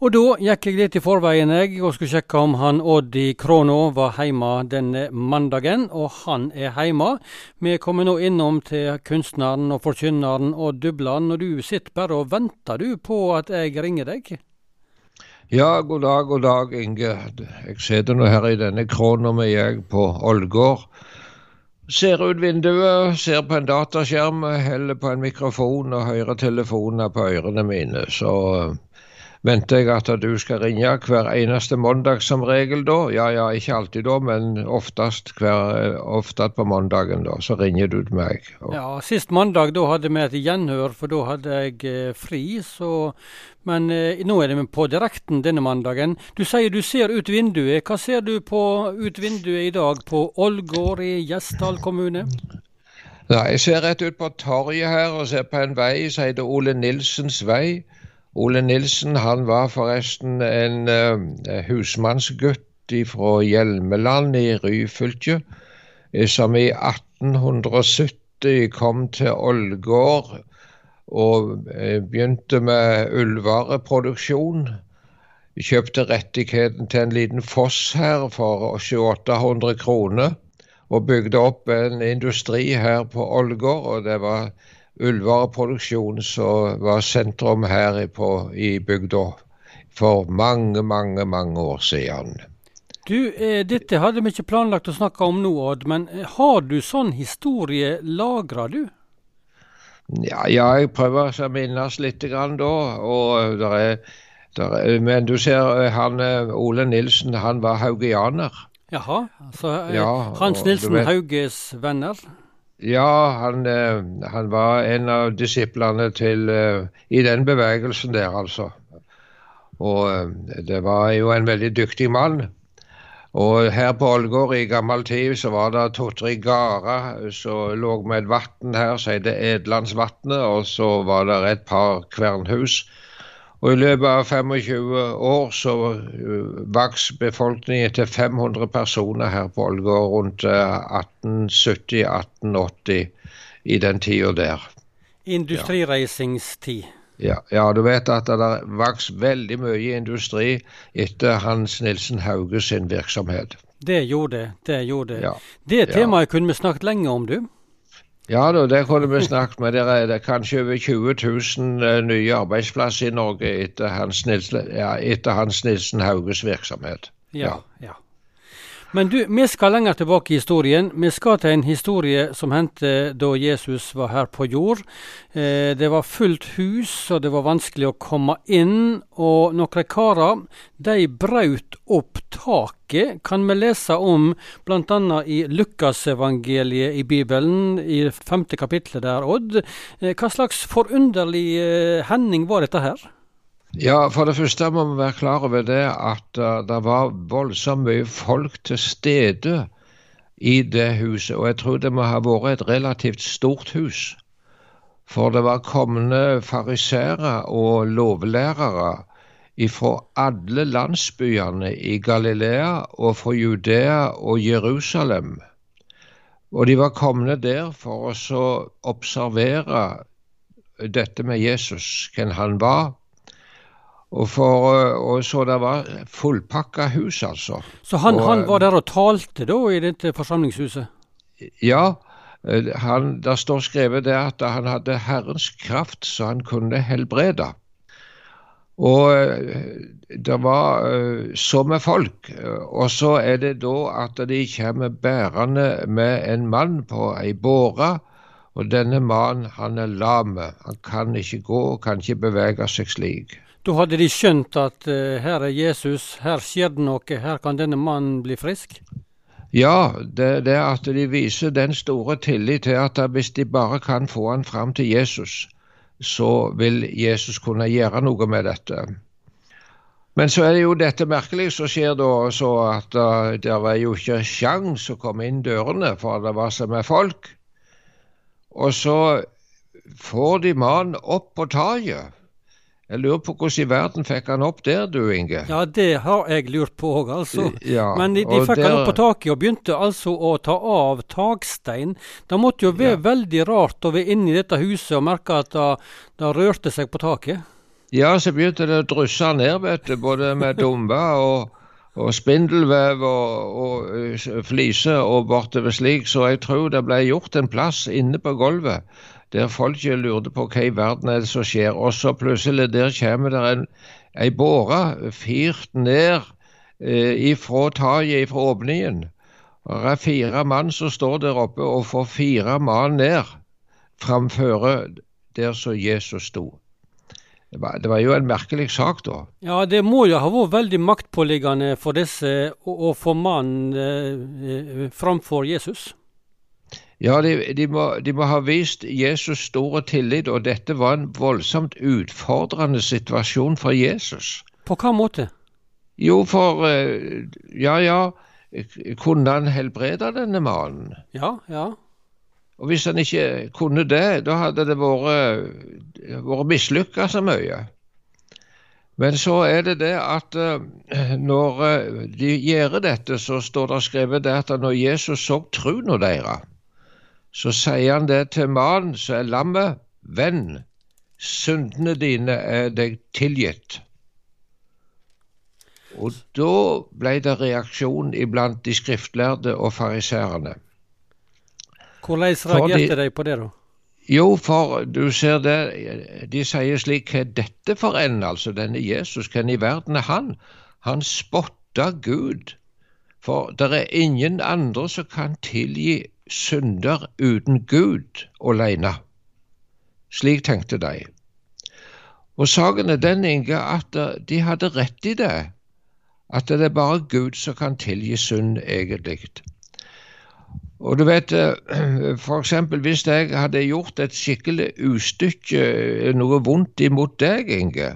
Og da gikk jeg litt i forveien jeg, og skulle sjekke om han Odd i Krono var hjemme denne mandagen, og han er hjemme. Vi kommer nå innom til kunstneren og forkynneren Odd Dubland, og du sitter bare og venter du på at jeg ringer deg? Ja, god dag, god dag, Inge. Jeg sitter nå her i denne krona med jeg på Ålgård. Ser ut vinduet, ser på en dataskjerm, heller på en mikrofon og hører telefoner på ørene mine. Så venter jeg at du skal ringe hver eneste mandag som regel da. Ja ja, ikke alltid da, men oftest, hver, oftest på mandagen da, så ringer du til meg. Og... Ja, Sist mandag da hadde vi et gjenhør, for da hadde jeg eh, fri. så... Men eh, nå er det på direkten denne mandagen. Du sier du ser ut vinduet. Hva ser du på ut vinduet i dag på Ålgård i Gjesdal kommune? Nei, Jeg ser rett ut på torget her og ser på en vei som heter Ole Nilsens vei. Ole Nilsen han var forresten en uh, husmannsgutt fra Hjelmeland i Ryfylke, eh, som i 1870 kom til Ålgård og begynte med ullvareproduksjon. Kjøpte rettigheten til en liten foss her for 700-800 kroner, og bygde opp en industri her på Ålgård. og det var ullvareproduksjon som var sentrum her på, i bygda for mange, mange, mange år siden. Du, eh, Dette hadde vi ikke planlagt å snakke om nå, Odd, men eh, har du sånn historie lagra, du? Ja, ja, jeg prøver å minnes litt grann da. og der er, der er, Men du ser, eh, han eh, Ole Nilsen han var haugianer. Jaha, så ja, Hans Nilsen Hauges venner? Ja, han, eh, han, var en av disiplene til, eh, i den bevegelsen der, altså. Og eh, det var jo en veldig dyktig mann. Og her på Ålgård i gammel tid så var det to-tre gårder som lå med et vann her som heter Edlandsvatnet, og så var det et par kvernhus. Og I løpet av 25 år så uh, vokste befolkningen til 500 personer her på Ålgård rundt 1870-1880 uh, i den tida der. Industrireisingstid. Ja, ja, du vet at det vokste veldig mye industri etter Hans Nilsen Hauge sin virksomhet. Det gjorde det. Det gjorde det. Ja. Det temaet ja. kunne vi snakket lenge om, du. Ja da, det kunne vi snakket med. Det er, kanskje over 20 000 eh, nye arbeidsplasser i Norge etter Hans Nilsen, ja, etter Hans Nilsen Hauges virksomhet. Ja, ja. Men du, vi skal lenger tilbake i historien. Vi skal til en historie som hendte da Jesus var her på jord. Eh, det var fullt hus, og det var vanskelig å komme inn. Og noen karer de brøt opp taket, kan vi lese om bl.a. i Lukasevangeliet i Bibelen, i femte kapittelet der, Odd. Eh, hva slags forunderlig eh, hending var dette her? Ja, For det første må vi være klar over det at uh, det var voldsomt mye folk til stede i det huset. Og jeg tror det må ha vært et relativt stort hus. For det var kommende fariseere og lovlærere fra alle landsbyene i Galilea og fra Judea og Jerusalem. Og de var kommende der for å observere dette med Jesus, hvem han var og, for, og så det var fullpakka hus, altså. Så han, og, han, var der og talte da i dette forsamlingshuset? Ja, han, der står skrevet der at han hadde Herrens kraft så han kunne helbrede. Og det var så med folk. Og så er det da at de kommer bærende med en mann på ei båre. Og denne mannen, han er lam. Han kan ikke gå, kan ikke bevege seg slik. Da hadde de skjønt at uh, her er Jesus, her skjer det noe, her kan denne mannen bli frisk? Ja, det, det at de viser den store tillit til at hvis de bare kan få han fram til Jesus, så vil Jesus kunne gjøre noe med dette. Men så er det jo dette merkelige som skjer da, så at uh, det var jo ikke sjans å komme inn dørene, for det var så med folk. Og så får de mannen opp på taket. Jeg lurer på hvordan i verden fikk han opp der, du Inge? Ja, det har jeg lurt på òg, altså. Ja, Men de, de fikk der... han opp på taket og begynte altså å ta av takstein. Det måtte jo være ja. veldig rart å være inne i dette huset og merke at det, det rørte seg på taket? Ja, så begynte det å drysse ned, vet du, både med dumper og, og spindelvev og, og uh, fliser og bortover slik, så jeg tror det ble gjort en plass inne på gulvet der folk lurte på hva i verden er det som skjer. Og så plutselig der kommer det en, ei båre fyrt ned eh, ifra taket, ifra åpningen. Det er fire mann som står der oppe og får fire mann ned framfor der som Jesus sto. Det var, det var, jo en merkelig sak, da. Ja, det må jo ha vært veldig maktpåliggende for disse å, å få mannen eh, eh framfor Jesus? Ja, de, de, må, de, må, ha vist Jesus stor tillit, og dette var en voldsomt utfordrende situasjon for Jesus. På hva måte? Jo, for eh, Ja, ja, kunne han helbrede denne mannen? Ja, ja. Og hvis han ikke kunne det, da hadde det vært, vært mislykka så mye. Men så er det det at uh, når uh, de gjør dette, så står det skrevet det at når Jesus så troen deres, så sier han det til mannen som er lammet, venn, syndene dine er deg tilgitt. Og da ble det reaksjon iblant de skriftlærde og fariserene. Hvordan reagerte de, de på det, da? Jo, for du ser det, de sier slik Hva er dette for en, altså, denne Jesus? Hvem i verden er han? Han spotta Gud. For det er ingen andre som kan tilgi synder uten Gud alene. Slik tenkte de. Og saken er den, Inge, at de hadde rett i det. At det er bare Gud som kan tilgi synd, egentlig. Og du vet, eh, for eksempel hvis jeg hadde gjort et skikkelig ustykke, eh, noe vondt imot deg, Inge,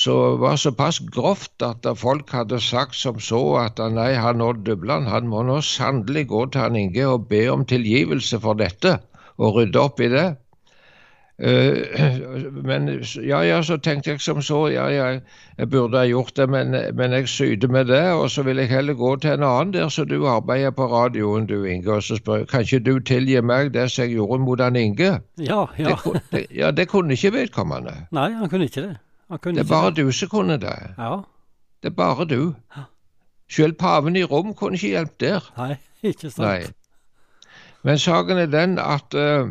så var såpass grovt at folk hadde sagt som så at nei, han Odd Dubland han må nå sannelig gå til han Inge og be om tilgivelse for dette, og rydde opp i det. Uh, men ja, ja, så tenkte jeg som så, ja, ja, jeg burde ha gjort det, men, men jeg syder med det, og så vil jeg heller gå til en annen der så du arbeider på radioen, du Inge, og så spør kan ikke du tilgi meg det som jeg gjorde mot han Inge? Ja, ja. Det, det, ja, det kunne ikke vedkommende. Nei, han kunne ikke det. Det er bare du som kunne det. Ja. Det er bare du. Selv paven i Rom kunne ikke hjelpe der. Nei, ikke sant. Nei. Men saken er den at uh,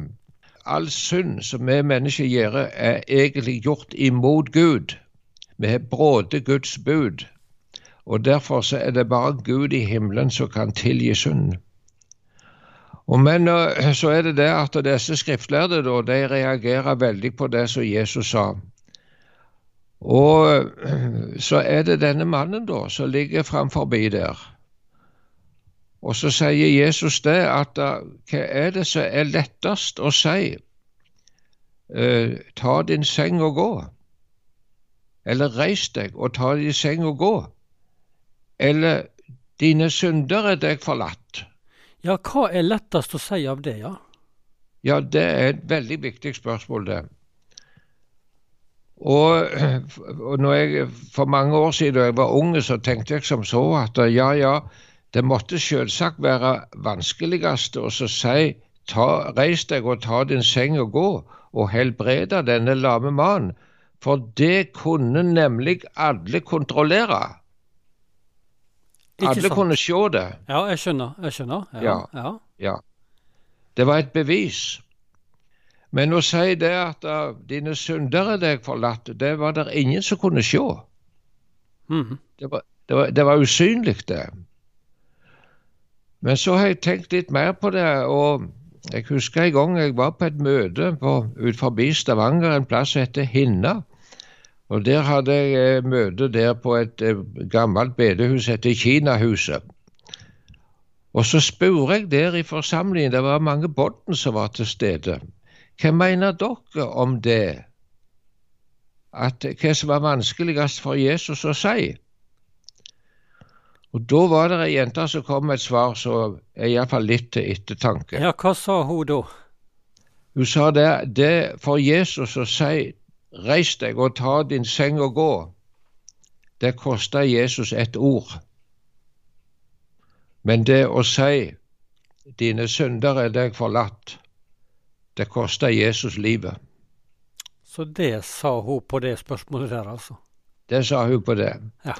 all synd som vi mennesker gjør, er egentlig gjort imot Gud. Vi har bråte Guds bud, og derfor så er det bare Gud i himmelen som kan tilgi synd. Og Men så er det det at disse skriftlærde da, de reagerer veldig på det som Jesus sa. Og så er det denne mannen da som ligger framforbi der. Og så sier Jesus det at hva er det som er lettest å si? Eh, ta din seng og gå. Eller reis deg og ta din seng og gå. Eller dine synder er deg forlatt. Ja, hva er lettest å si av det, ja? Ja, det er et veldig viktig spørsmål, det. Og, og jeg, For mange år siden da jeg var unge, så tenkte jeg som så at ja, ja, det måtte selvsagt være vanskeligst å si ta, reis deg og ta din seng og gå, og helbrede denne lame mannen. For det kunne nemlig alle kontrollere. Alle kunne se det. Ja, jeg skjønner. Jeg skjønner. Ja, ja. ja. Det var et bevis. Men å si det at uh, dine syndere er deg forlatt, det var det ingen som kunne se. Mm. Det, var, det, var, det var usynlig, det. Men så har jeg tenkt litt mer på det. og Jeg husker en gang jeg var på et møte på, ut forbi Stavanger, en plass som heter Hinna. Og Der hadde jeg eh, møte der på et eh, gammelt bedehus som heter Kinahuset. Og så spurte jeg der i forsamlingen, det var mange bånd som var til stede. Hva mener dere om det? At hva som var vanskeligst for Jesus å si? Og Da var det ei jente som kom med et svar som er iallfall litt til ettertanke. Ja, Hva sa hun da? Hun sa det, det for Jesus å si 'reis deg og ta din seng og gå', det kosta Jesus et ord. Men det å si 'dine synder er deg forlatt', det kosta Jesus livet. Så det sa hun på det spørsmålet der, altså? Det sa hun på det. Ja.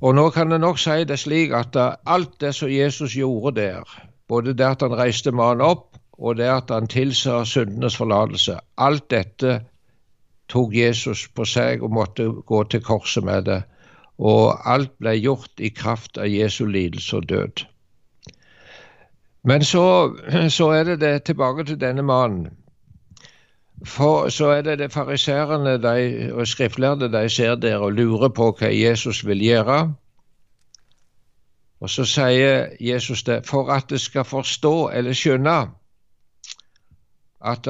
Og nå kan jeg nok si det slik at alt det som Jesus gjorde der, både det at han reiste mannen opp, og det at han tilsa syndenes forlatelse, alt dette tok Jesus på seg og måtte gå til korset med det. Og alt ble gjort i kraft av Jesu lidelse og død. Men så, så er det det tilbake til denne mannen. For så er det det fariserene og skriftlærde de ser der og lurer på hva Jesus vil gjøre. Og så sier Jesus det for at det skal forstå eller skjønne at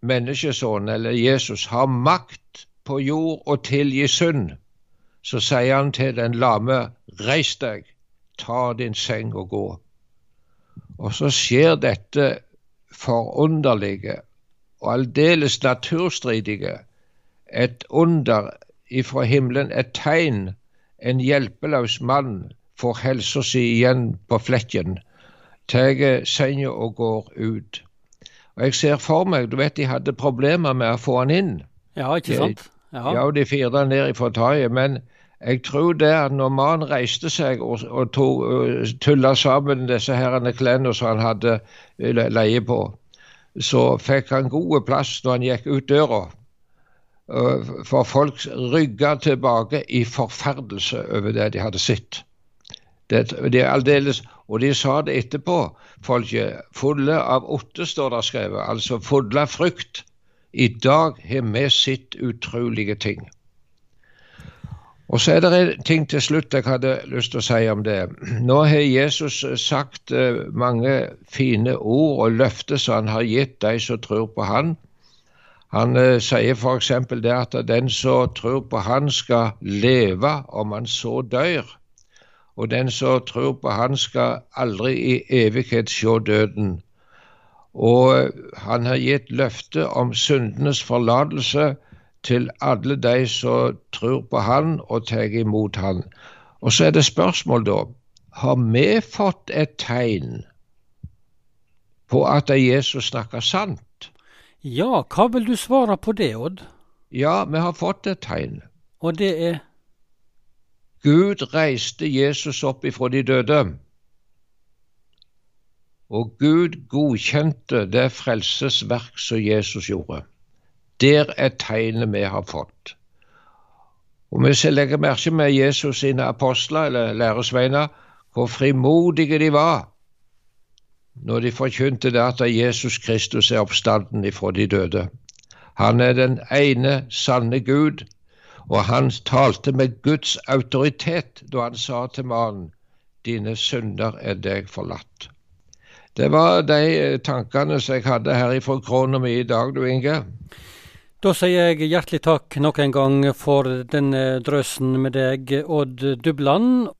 menneskesønnen eller Jesus, har makt på jord å tilgi synd, så sier han til den lame, reis deg, ta din seng og gå. Og så skjer dette forunderlige og aldeles naturstridige, et under ifra himmelen, et tegn, en hjelpeløs mann får helsa si igjen på flekken, tar senga og går ut. Og Jeg ser for meg, du vet de hadde problemer med å få han inn. Ja, ikke sant? Ja, ja de firte han ned ifra taket. Men jeg tror det at når mannen reiste seg og, og tog, uh, tulla sammen disse herrene klærne som han hadde leie på, så fikk han god plass når han gikk ut døra. For folk rygga tilbake i forferdelse over det de hadde sett. Det, det er aldeles, Og de sa det etterpå, folket. Fulle av åtte, står det skrevet. Altså fulle av frykt. I dag har vi sett utrolige ting. Og så er det en ting til slutt jeg hadde lyst til å si om det. Nå har Jesus sagt eh, mange fine ord og løfter som han har gitt de som tror på han. Han eh, sier f.eks. det at den som tror på han skal leve om han så dør. Og den som tror på han skal aldri i evighet se døden. Og eh, han har gitt løfte om syndenes forlatelse til alle de som tror på Han og tar imot Han. Og så er det spørsmål, da. Har vi fått et tegn på at Jesus snakker sant? Ja, hva vil du svare på det, Odd? Ja, vi har fått et tegn. Og det er? Gud reiste Jesus opp ifra de døde. Og Gud godkjente det frelsesverk som Jesus gjorde. Der er tegnet vi har fått. Og Hvis jeg legger merke med Jesus sine apostler eller læresveiner, hvor frimodige de var når de forkynte det at Jesus Kristus er oppstanden ifra de døde. Han er den ene sanne Gud, og han talte med Guds autoritet da han sa til mannen, dine synder er deg forlatt. Det var de tankene som jeg hadde her ifra krona mi i dag, du Inge. Da sier jeg hjertelig takk nok en gang for denne drøsen med deg, Odd Dubland.